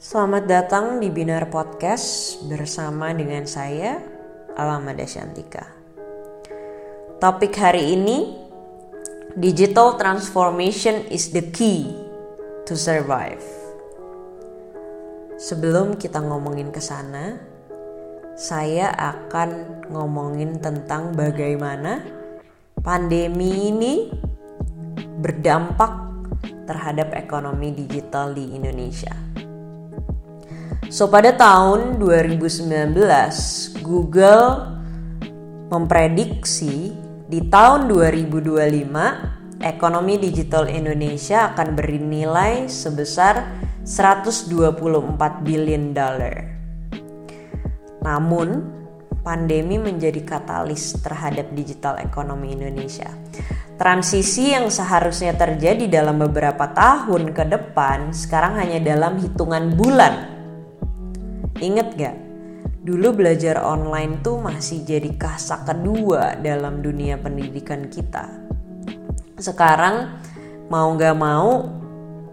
Selamat datang di Binar Podcast bersama dengan saya, Alamada Shantika. Topik hari ini, Digital Transformation is the key to survive. Sebelum kita ngomongin ke sana, saya akan ngomongin tentang bagaimana pandemi ini berdampak terhadap ekonomi digital di Indonesia. So pada tahun 2019 Google memprediksi di tahun 2025 ekonomi digital Indonesia akan bernilai sebesar 124 billion dollar. Namun, pandemi menjadi katalis terhadap digital ekonomi Indonesia. Transisi yang seharusnya terjadi dalam beberapa tahun ke depan sekarang hanya dalam hitungan bulan Ingat gak? Dulu belajar online tuh masih jadi kasa kedua dalam dunia pendidikan kita. Sekarang mau gak mau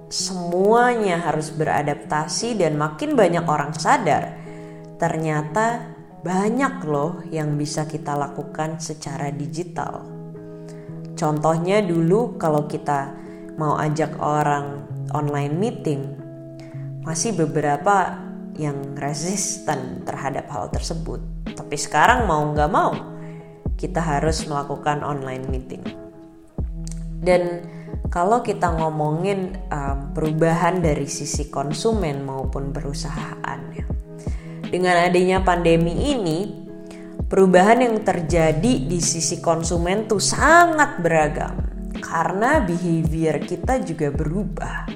semuanya harus beradaptasi dan makin banyak orang sadar ternyata banyak loh yang bisa kita lakukan secara digital. Contohnya dulu kalau kita mau ajak orang online meeting, masih beberapa yang resisten terhadap hal tersebut. Tapi sekarang mau nggak mau, kita harus melakukan online meeting. Dan kalau kita ngomongin um, perubahan dari sisi konsumen maupun perusahaan ya, dengan adanya pandemi ini, perubahan yang terjadi di sisi konsumen tuh sangat beragam karena behavior kita juga berubah.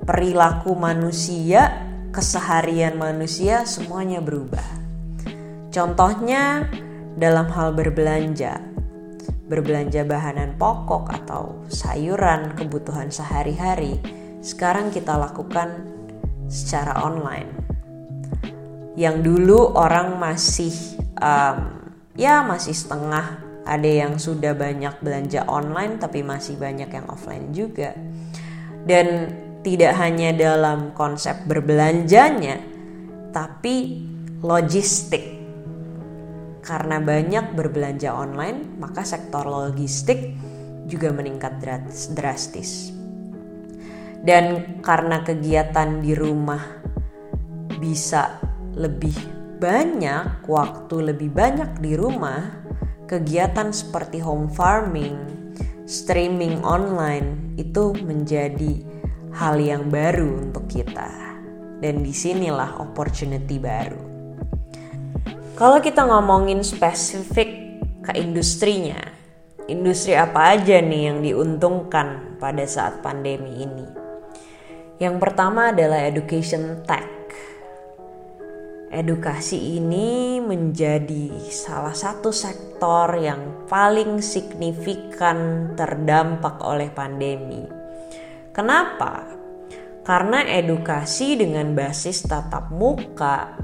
Perilaku manusia keseharian manusia semuanya berubah. Contohnya dalam hal berbelanja, berbelanja bahanan pokok atau sayuran kebutuhan sehari-hari, sekarang kita lakukan secara online. Yang dulu orang masih um, ya masih setengah, ada yang sudah banyak belanja online tapi masih banyak yang offline juga. Dan tidak hanya dalam konsep berbelanjanya, tapi logistik. Karena banyak berbelanja online, maka sektor logistik juga meningkat drastis. Dan karena kegiatan di rumah bisa lebih banyak, waktu lebih banyak di rumah, kegiatan seperti home farming, streaming online itu menjadi hal yang baru untuk kita. Dan di sinilah opportunity baru. Kalau kita ngomongin spesifik ke industrinya, industri apa aja nih yang diuntungkan pada saat pandemi ini? Yang pertama adalah education tech. Edukasi ini menjadi salah satu sektor yang paling signifikan terdampak oleh pandemi Kenapa? Karena edukasi dengan basis tatap muka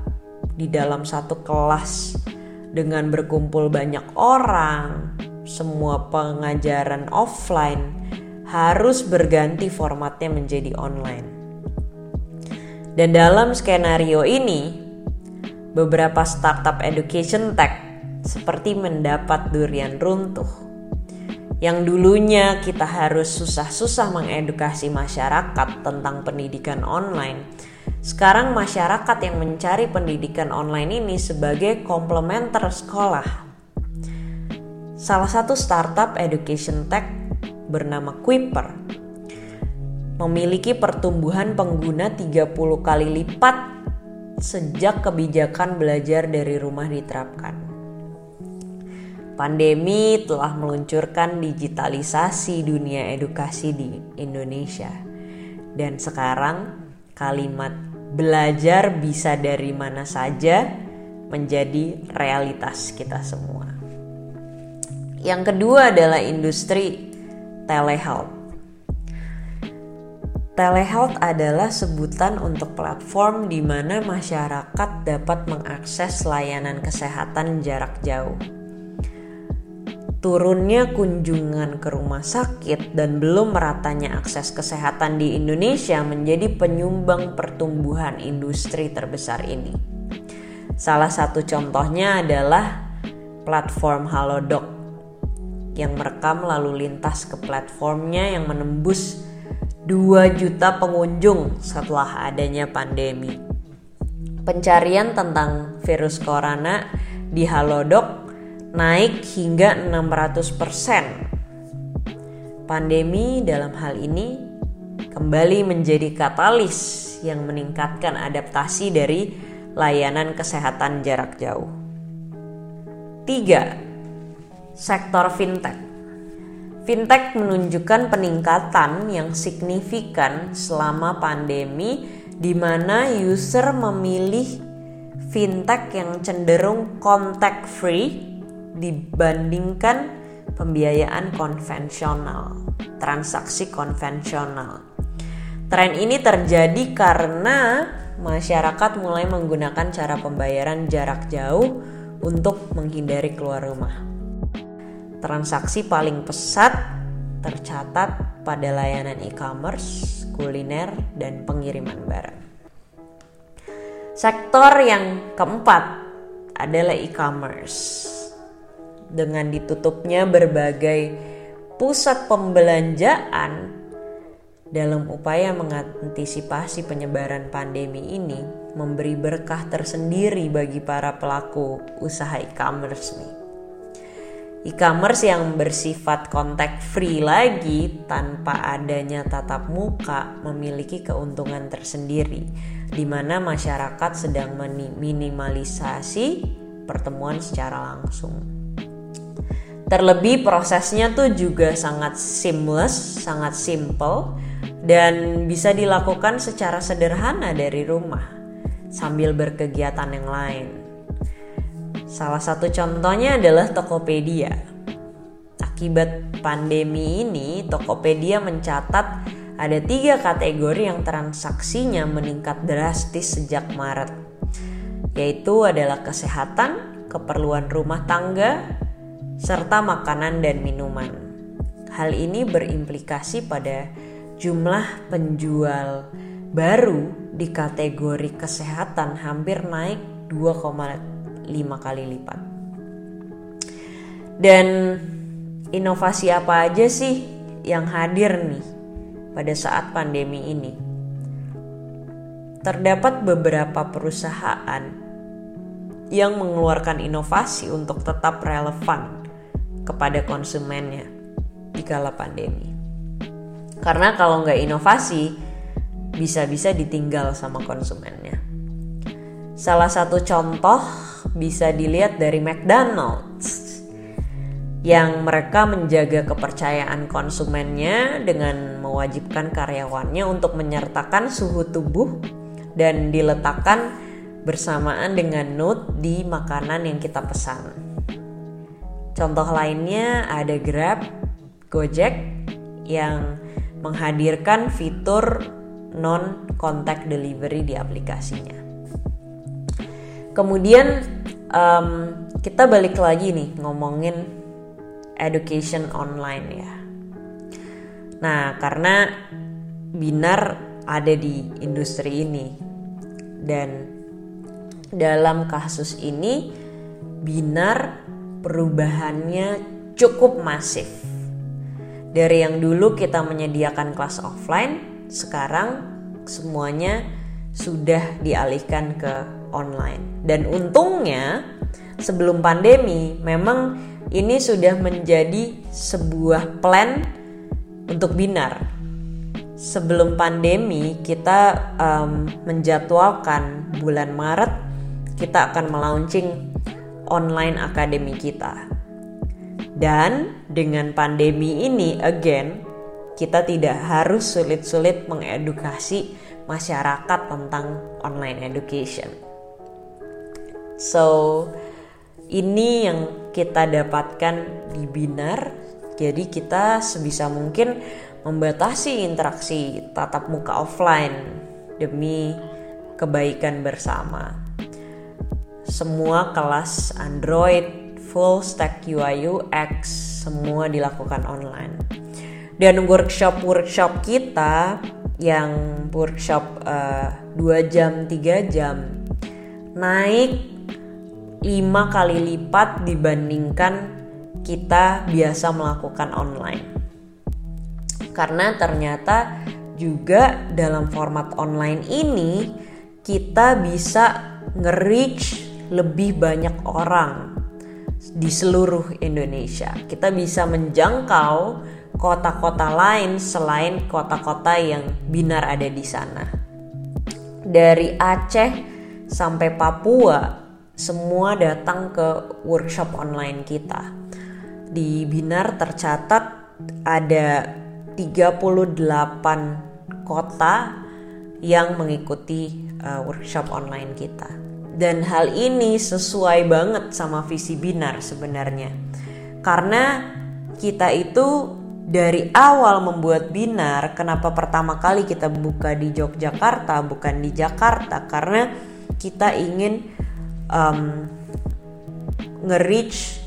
di dalam satu kelas dengan berkumpul banyak orang, semua pengajaran offline harus berganti formatnya menjadi online. Dan dalam skenario ini, beberapa startup education tech seperti mendapat durian runtuh yang dulunya kita harus susah-susah mengedukasi masyarakat tentang pendidikan online, sekarang masyarakat yang mencari pendidikan online ini sebagai komplementer sekolah. Salah satu startup education tech bernama Quipper memiliki pertumbuhan pengguna 30 kali lipat sejak kebijakan belajar dari rumah diterapkan. Pandemi telah meluncurkan digitalisasi dunia edukasi di Indonesia. Dan sekarang kalimat belajar bisa dari mana saja menjadi realitas kita semua. Yang kedua adalah industri telehealth. Telehealth adalah sebutan untuk platform di mana masyarakat dapat mengakses layanan kesehatan jarak jauh turunnya kunjungan ke rumah sakit dan belum meratanya akses kesehatan di Indonesia menjadi penyumbang pertumbuhan industri terbesar ini. Salah satu contohnya adalah platform Halodoc yang merekam lalu lintas ke platformnya yang menembus 2 juta pengunjung setelah adanya pandemi. Pencarian tentang virus corona di Halodoc naik hingga 600%. Pandemi dalam hal ini kembali menjadi katalis yang meningkatkan adaptasi dari layanan kesehatan jarak jauh. 3. Sektor fintech. Fintech menunjukkan peningkatan yang signifikan selama pandemi di mana user memilih fintech yang cenderung contact free dibandingkan pembiayaan konvensional, transaksi konvensional. Tren ini terjadi karena masyarakat mulai menggunakan cara pembayaran jarak jauh untuk menghindari keluar rumah. Transaksi paling pesat tercatat pada layanan e-commerce, kuliner, dan pengiriman barang. Sektor yang keempat adalah e-commerce dengan ditutupnya berbagai pusat pembelanjaan dalam upaya mengantisipasi penyebaran pandemi ini memberi berkah tersendiri bagi para pelaku usaha e-commerce nih. E-commerce yang bersifat contact free lagi tanpa adanya tatap muka memiliki keuntungan tersendiri di mana masyarakat sedang minimalisasi pertemuan secara langsung. Terlebih prosesnya tuh juga sangat seamless, sangat simple dan bisa dilakukan secara sederhana dari rumah sambil berkegiatan yang lain. Salah satu contohnya adalah Tokopedia. Akibat pandemi ini, Tokopedia mencatat ada tiga kategori yang transaksinya meningkat drastis sejak Maret, yaitu adalah kesehatan, keperluan rumah tangga, serta makanan dan minuman. Hal ini berimplikasi pada jumlah penjual baru di kategori kesehatan hampir naik 2,5 kali lipat. Dan inovasi apa aja sih yang hadir nih pada saat pandemi ini? Terdapat beberapa perusahaan yang mengeluarkan inovasi untuk tetap relevan kepada konsumennya di kala pandemi. Karena kalau nggak inovasi, bisa-bisa ditinggal sama konsumennya. Salah satu contoh bisa dilihat dari McDonald's yang mereka menjaga kepercayaan konsumennya dengan mewajibkan karyawannya untuk menyertakan suhu tubuh dan diletakkan bersamaan dengan note di makanan yang kita pesan. Contoh lainnya ada Grab, Gojek yang menghadirkan fitur non contact delivery di aplikasinya. Kemudian um, kita balik lagi nih ngomongin education online ya. Nah, karena Binar ada di industri ini dan dalam kasus ini Binar perubahannya cukup masif. Dari yang dulu kita menyediakan kelas offline, sekarang semuanya sudah dialihkan ke online. Dan untungnya sebelum pandemi memang ini sudah menjadi sebuah plan untuk binar. Sebelum pandemi kita um, menjadwalkan bulan Maret kita akan melaunching online akademi kita. Dan dengan pandemi ini again kita tidak harus sulit-sulit mengedukasi masyarakat tentang online education. So, ini yang kita dapatkan di Binar. Jadi kita sebisa mungkin membatasi interaksi tatap muka offline demi kebaikan bersama semua kelas Android, full stack UI UX semua dilakukan online. Dan workshop-workshop kita yang workshop uh, 2 jam 3 jam naik 5 kali lipat dibandingkan kita biasa melakukan online. Karena ternyata juga dalam format online ini kita bisa nge-reach lebih banyak orang di seluruh Indonesia. Kita bisa menjangkau kota-kota lain selain kota-kota yang binar ada di sana. Dari Aceh sampai Papua, semua datang ke workshop online kita. Di Binar tercatat ada 38 kota yang mengikuti uh, workshop online kita. Dan hal ini sesuai banget sama visi Binar sebenarnya. Karena kita itu dari awal membuat Binar, kenapa pertama kali kita buka di Yogyakarta bukan di Jakarta? Karena kita ingin um, nge-reach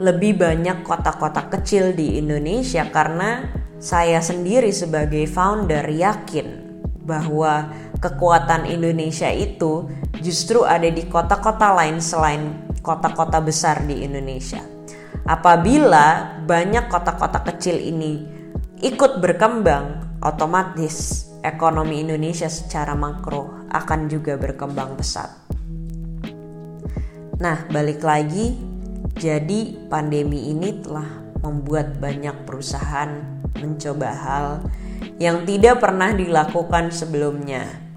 lebih banyak kota-kota kecil di Indonesia karena saya sendiri sebagai founder yakin bahwa kekuatan Indonesia itu justru ada di kota-kota lain selain kota-kota besar di Indonesia. Apabila banyak kota-kota kecil ini ikut berkembang, otomatis ekonomi Indonesia secara makro akan juga berkembang pesat. Nah, balik lagi, jadi pandemi ini telah membuat banyak perusahaan mencoba hal yang tidak pernah dilakukan sebelumnya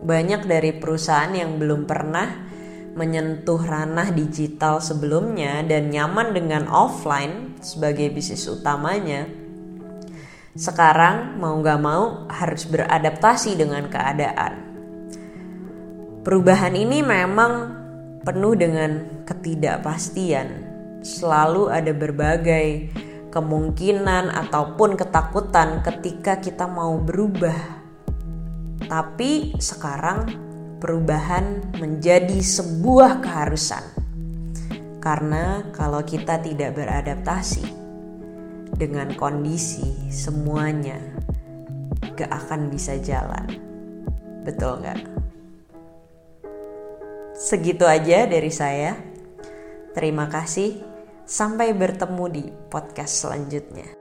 banyak dari perusahaan yang belum pernah menyentuh ranah digital sebelumnya dan nyaman dengan offline sebagai bisnis utamanya, sekarang mau gak mau harus beradaptasi dengan keadaan. Perubahan ini memang penuh dengan ketidakpastian. Selalu ada berbagai kemungkinan ataupun ketakutan ketika kita mau berubah tapi sekarang perubahan menjadi sebuah keharusan. Karena kalau kita tidak beradaptasi dengan kondisi semuanya gak akan bisa jalan. Betul gak? Segitu aja dari saya. Terima kasih. Sampai bertemu di podcast selanjutnya.